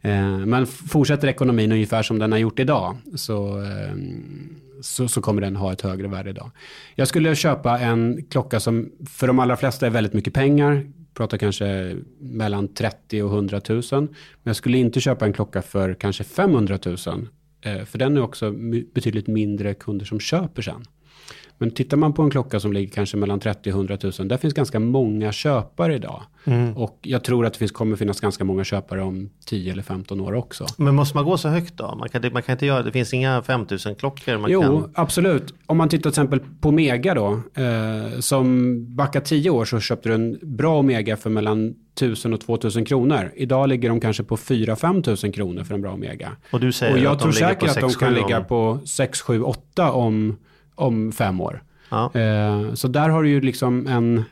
S3: Eh, men fortsätter ekonomin ungefär som den har gjort idag så, ehm, så, så kommer den ha ett högre värde idag. Jag skulle köpa en klocka som för de allra flesta är väldigt mycket pengar. Pratar kanske mellan 30 och 100 000. Men jag skulle inte köpa en klocka för kanske 500 000. Eh, för den är också betydligt mindre kunder som köper sen. Men tittar man på en klocka som ligger kanske mellan 30 och 100 000, där finns ganska många köpare idag. Och jag tror att det finns, kommer finnas ganska många köpare om 10 eller 15 år också.
S2: Men måste man gå så högt då? Man kan, man kan inte göra, det finns inga 5000 klockor man
S3: Jo,
S2: kan...
S3: absolut. Om man tittar till exempel på Mega då, eh, som backar 10 år så köpte du en bra Omega för mellan 1000 och 2000 kronor. Idag ligger de kanske på 4-5 tusen kronor för en bra Omega.
S2: Och du säger
S3: Och jag
S2: att de
S3: tror
S2: ligger
S3: säkert
S2: på
S3: att de
S2: 6,
S3: kan
S2: 7
S3: ligga på 6, 7, 8 om, om fem år.
S2: Ja.
S3: Eh, så där har du ju liksom en,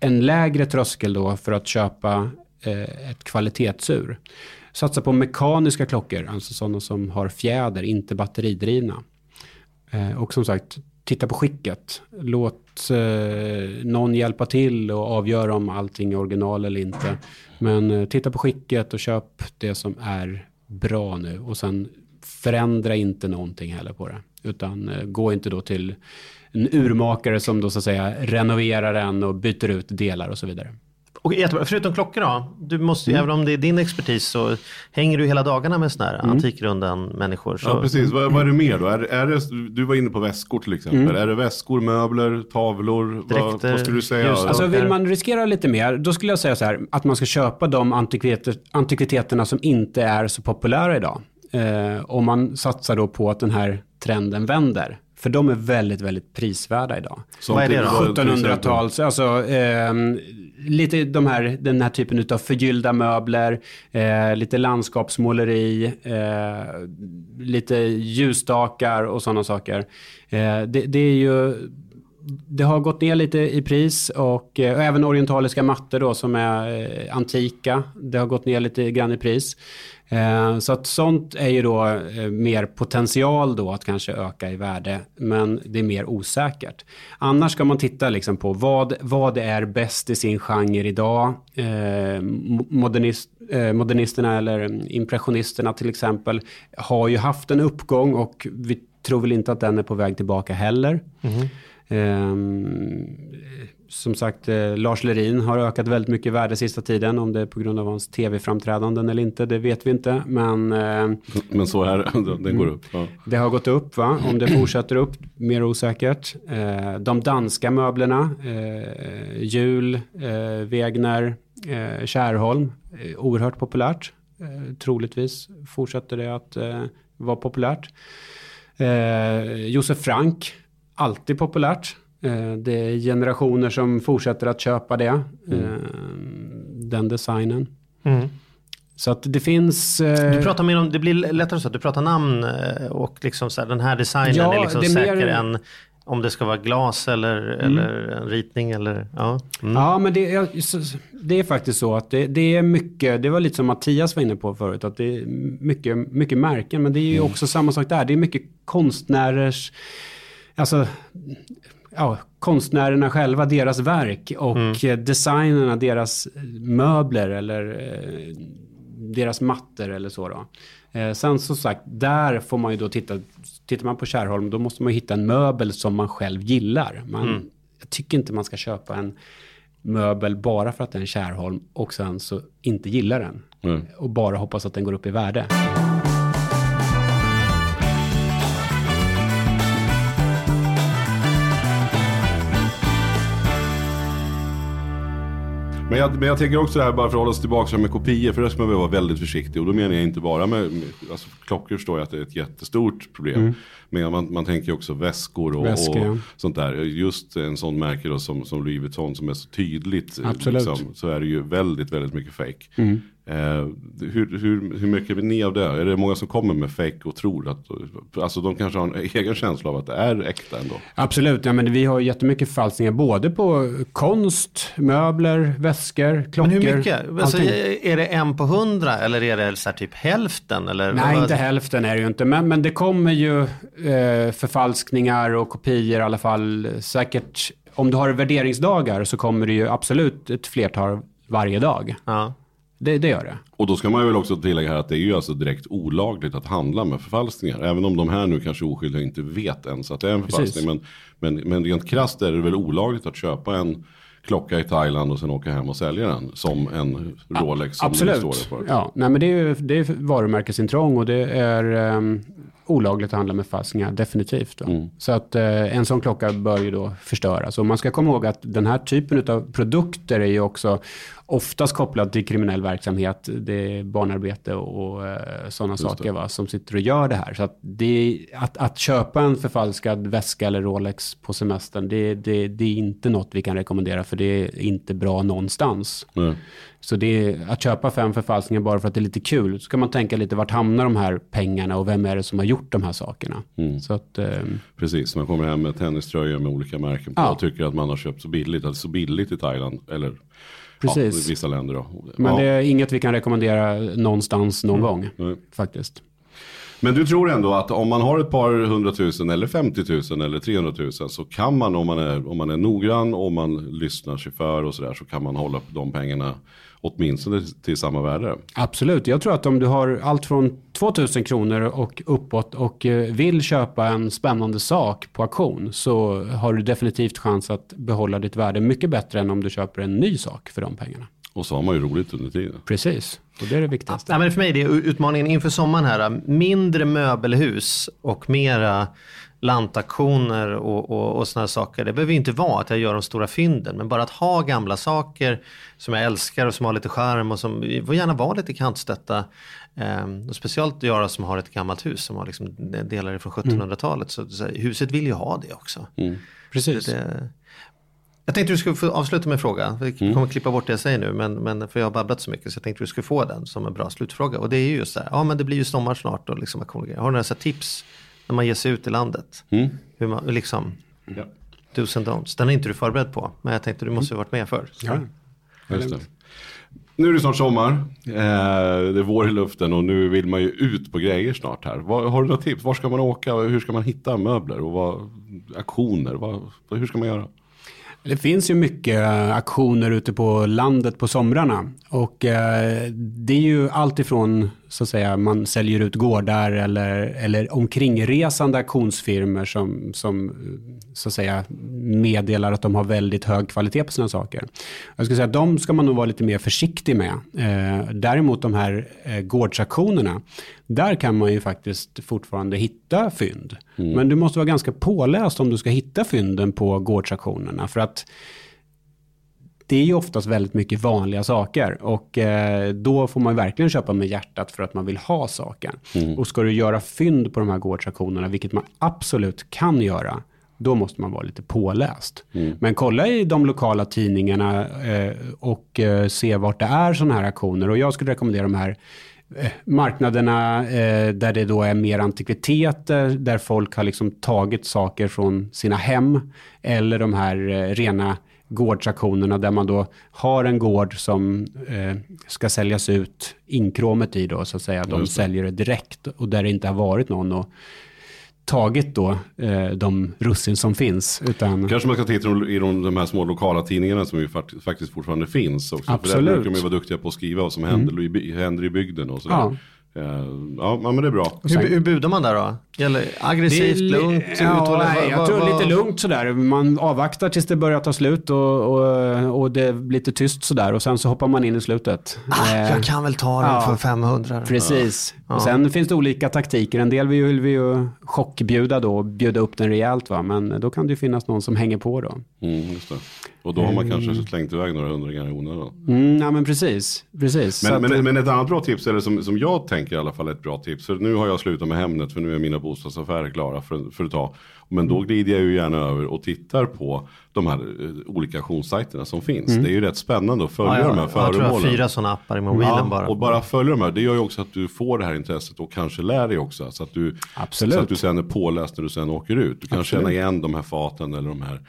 S3: en lägre tröskel då för att köpa eh, ett kvalitetsur. Satsa på mekaniska klockor, alltså sådana som har fjäder, inte batteridrivna. Eh, och som sagt, titta på skicket. Låt eh, någon hjälpa till och avgöra om allting är original eller inte. Men eh, titta på skicket och köp det som är bra nu. Och sen förändra inte någonting heller på det. Utan eh, gå inte då till en urmakare som då så att säga renoverar den och byter ut delar och så vidare.
S2: Och jättebra. Förutom klockor då? Du måste,
S3: Mm.
S2: Även om det är din expertis så hänger du hela dagarna med sådana här Antikrundan människor. Så,
S1: Ja, precis. Vad, vad är det mer då? Är, är det, du var inne på väskor till exempel. Är det väskor, möbler, tavlor? Vad,
S2: Dräkter,
S1: vad skulle du säga?
S2: ljus-
S3: Alltså vill man riskera lite mer, då skulle jag säga så här, att man ska köpa de antikviteter, antikviteterna som inte är så populära idag. Eh, om man satsar då på att den här trenden vänder. För de är väldigt, väldigt prisvärda idag.
S1: Som
S2: Vad är det då?
S1: till exempel-
S3: 1700-tals, alltså eh, lite de här, den här typen av förgyllda möbler, eh, lite landskapsmåleri, eh, lite ljusstakar och sådana saker. Eh, det, det är ju det har gått ner lite i pris och, eh, och även orientaliska mattor då som är eh, antika. Det har gått ner lite grann i pris. Eh, så att sånt är ju då eh, mer potential då att kanske öka i värde. Men det är mer osäkert. Annars ska man titta liksom på vad, vad är bäst i sin genre idag. Eh, mo- modernist, eh, modernisterna eller impressionisterna till exempel har ju haft en uppgång och vi tror väl inte att den är på väg tillbaka heller. Ehm, som sagt, eh, Lars Lerin har ökat väldigt mycket i värde sista tiden. Om det är på grund av hans tv-framträdanden eller inte, det vet vi inte. Men eh,
S1: Men så här, den går upp. Ja.
S3: det har gått upp, va? Om det fortsätter upp, mer osäkert. Eh, de danska möblerna, eh, Jul, eh, Wegner, eh, Kärholm, eh, oerhört populärt. Eh, troligtvis fortsätter det att eh, vara populärt. Josef Frank, alltid populärt. Eh, det är generationer som fortsätter att köpa det. Eh, den designen.
S2: Mm.
S3: Så att det finns... eh,
S2: Du pratar mer om, det blir lättare så att du pratar namn och liksom så här, den här designen
S3: Ja,
S2: är liksom
S3: är
S2: säker
S3: mer-
S2: än om det ska vara glas eller, eller en ritning eller ja. Mm.
S3: Ja, men det är, det är faktiskt så att det, det är mycket, det var lite som Mattias var inne på förut, att det är mycket, mycket märken, men det är ju också samma sak där. Det är mycket konstnärers, alltså ja, konstnärerna själva, deras verk och mm. designerna, deras möbler eller eh, deras mattor eller så. Då. Eh, sen som sagt, där får man ju då titta, tittar man på Kärholm, då måste man hitta en möbel som man själv gillar. Man, mm. Jag tycker inte man ska köpa en möbel bara för att det är en Kärholm och sen så inte gillar den. Mm. Och bara hoppas att den går upp i värde.
S1: Men jag, men jag tänker också det här, bara för att hålla oss tillbaka med kopior, för det ska man vara väldigt försiktig. Och då menar jag inte bara med, med alltså, klockor förstår jag att det är ett jättestort problem. Mm. Men man, man tänker också väskor och, Väskor, och sånt där. Just en sån märke då som, som Louis Vuitton som är så tydligt.
S3: Absolut.
S1: Liksom, så är det ju väldigt, väldigt mycket fake. Mm. Eh, hur, hur, hur mycket är ni av det? Är det många som kommer med fake och tror att, alltså de kanske har en egen känsla av att det är äkta ändå?
S3: Absolut, ja, men vi har jättemycket förfalskningar både på konst, möbler, väskor, klockor.
S2: Men hur mycket? Alltså, är det en på hundra eller är det så typ hälften? Eller
S3: Nej, inte hälften är det ju inte, men, men det kommer ju eh, förfalskningar och kopior i alla fall. Säkert, om du har värderingsdagar så kommer det ju absolut ett flertal varje dag. Ja. Det, det gör det.
S1: Och då ska man väl också tillägga här att det är ju alltså direkt olagligt att handla med förfalskningar. Även om de här nu kanske oskyldiga inte vet ens att det är en förfalskning. Men, men, men rent krasst är det väl olagligt att köpa en klocka i Thailand och sen åka hem och sälja den som en Rolex. Som
S3: Absolut. Det står det ja, nej, men det är, det är varumärkesintrång och det är um, olagligt att handla med förfalskningar, definitivt. Mm. Så att uh, en sån klocka bör ju då förstöras. Och man ska komma ihåg att den här typen av produkter är ju också oftast kopplad till kriminell verksamhet. Det är barnarbete och, och eh, sådana saker va, som sitter och gör det här. Så att, det, att, att köpa en förfalskad väska eller Rolex på semestern, det, det, det, är inte något vi kan rekommendera för det är inte bra någonstans. Mm. Så det är, att köpa fem förfalskningar bara för att det är lite kul, så ska man tänka lite vart hamnar de här pengarna och vem är det som har gjort de här sakerna. Mm. Så att, eh,
S1: Precis, man kommer hem med tenniströjor med olika märken på ja. och tycker att man har köpt så billigt, alltså så billigt i Thailand, eller Precis. Ja, vissa länder då.
S3: Men ja. det är inget vi kan rekommendera någonstans någon mm. gång. Mm. Faktiskt.
S1: Men du tror ändå att om man har ett par hundratusen eller 50 000 eller 300 000 så kan man om man är, om man är noggrann och man lyssnar sig för och sådär så kan man hålla de pengarna åtminstone till samma värde.
S3: Absolut, jag tror att om du har allt från 2000 kronor och uppåt och eh, vill köpa en spännande sak på auktion så har du definitivt chans att behålla ditt värde mycket bättre än om du köper en ny sak för de pengarna.
S1: Och så har man ju roligt under tiden.
S3: Precis, och det är det viktigaste.
S2: Ja, men för mig är det utmaningen inför sommaren här. Mindre möbelhus och mera lantaktioner och, och, och sådana saker. Det behöver inte vara att jag gör de stora fynden, men bara att ha gamla saker som jag älskar och som har lite charm och som får gärna vara lite kantstötta. Ehm, och speciellt jag som har ett gammalt hus som har liksom delar från 1700-talet. Mm. Så, så, huset vill ju ha det också. Mm.
S3: Precis. Det,
S2: jag tänkte du skulle få avsluta med en fråga. Vi kommer mm. klippa bort det jag säger nu, men, men för jag har babblat så mycket så jag tänkte du skulle få den som en bra slutfråga. Och det är ju just så här, ja men det blir ju sommar snart och liksom, har du några tips när man ger sig ut i landet. Mm. Hur man, liksom, ja. dos and don'ts. Den är inte du förberedd på, men jag tänkte du måste ha varit med förr. Ja.
S1: Just det. Nu är det snart sommar, eh, det är vår i luften och nu vill man ju ut på grejer snart här. Har du några tips? Var ska man åka? Hur ska man hitta möbler? Och vad, aktioner? Vad, hur ska man göra?
S3: Det finns ju mycket eh, aktioner ute på landet på somrarna. Och eh, det är ju allt ifrån så att säga, man säljer ut gårdar eller, eller omkringresande auktionsfirmor som, som så att säga, meddelar att de har väldigt hög kvalitet på sina saker. Jag skulle säga att de ska man nog vara lite mer försiktig med. Eh, däremot de här eh, gårdsaktionerna, där kan man ju faktiskt fortfarande hitta fynd. Mm. Men du måste vara ganska påläst om du ska hitta fynden på gårdsaktionerna. För att det är ju oftast väldigt mycket vanliga saker och eh, då får man verkligen köpa med hjärtat för att man vill ha saken. Mm. Och ska du göra fynd på de här gårdsaktionerna, vilket man absolut kan göra, då måste man vara lite påläst. Mm. Men kolla i de lokala tidningarna eh, och eh, se vart det är sådana här aktioner. Och jag skulle rekommendera de här eh, marknaderna eh, där det då är mer antikviteter, där folk har liksom tagit saker från sina hem. Eller de här eh, rena gårdsaktionerna där man då har en gård som eh, ska säljas ut inkråmet i då så att säga. De säljer det direkt och där det inte har varit någon och tagit då eh, de russin som finns. Utan...
S1: Kanske man ska titta i de, de här små lokala tidningarna som ju faktiskt fortfarande finns. Också.
S3: Absolut.
S1: För där brukar de ju vara duktiga på att skriva vad som händer, mm. i, händer i bygden och sådär. Ja. Eh, ja, men det är bra.
S2: Hur, hur budar man där då? Gäller aggressivt, det, lugnt?
S3: Ja, nej, jag tror lite lugnt sådär. Man avvaktar tills det börjar ta slut och, och, och det är lite tyst sådär. Och sen så hoppar man in i slutet.
S2: Ah, eh, jag kan väl ta den ja, för 500.
S3: Precis. Ja. Och sen finns det olika taktiker. En del vill vi ju chockbjuda då och bjuda upp den rejält. Va? Men då kan det ju finnas någon som hänger på då.
S1: Mm, just det. Och då har man kanske mm. slängt iväg några hundringar i onödan.
S3: Mm, ja men precis. precis.
S1: Men, men, men, ett annat bra tips, eller som, som jag tänker i alla fall är ett bra tips. För nu har jag slutat med Hemnet för nu är mina bostadsaffärer klara för, för ett tag. Men då glider jag ju gärna över och tittar på de här eh, olika auktionssajterna som finns. Mm. Det är ju rätt spännande att följa ja, ja. de här föremålen.
S2: Jag tror jag har fyra sådana appar i mobilen ja, bara.
S1: Och bara följa de här, det gör ju också att du får det här intresset och kanske lär dig också. Så att du,
S3: Absolut.
S1: Så att du sen är påläst när du sen åker ut. Du kan Absolut. känna igen de här faten eller de här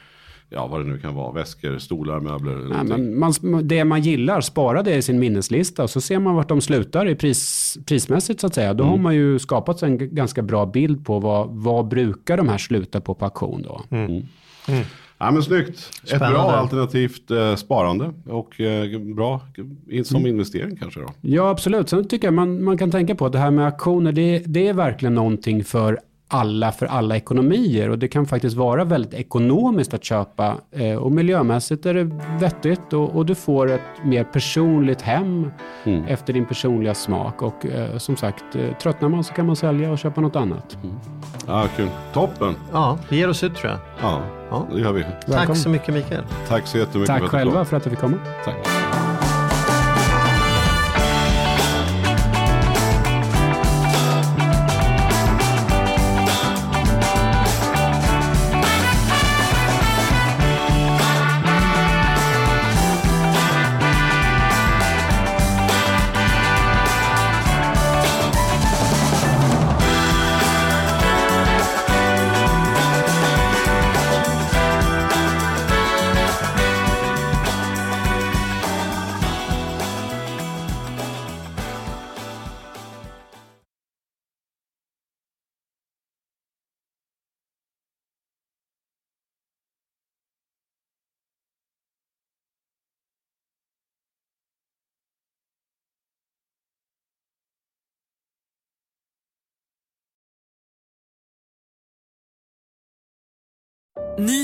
S1: ja, vad det nu kan vara, väskor, stolar, möbler.
S3: Nej, men man, det man gillar, spara det i sin minneslista och så ser man vart de slutar i pris, prismässigt så att säga. Då mm. har man ju skapat en ganska bra bild på vad, vad brukar de här sluta på på auktion då. Mm.
S1: Mm. mm. Ja men snyggt. Spännande. Ett bra alternativt eh, sparande och eh, bra som mm. investering kanske då.
S3: Ja absolut. Sen tycker jag man, man kan tänka på att det här med auktioner det, det är verkligen någonting för alla för alla ekonomier och det kan faktiskt vara väldigt ekonomiskt att köpa eh, och miljömässigt är det vettigt och, och, du får ett mer personligt hem mm. efter din personliga smak och eh, som sagt eh, tröttnar man så kan man sälja och köpa något annat. Mm.
S1: Ja, kul. Toppen!
S2: Ja, vi ger oss ut tror jag.
S1: Ja, ja. det gör vi.
S2: Tack så mycket Mikael.
S1: Tack så jättemycket
S3: Tack för att själva för att du fick komma.
S1: Tack.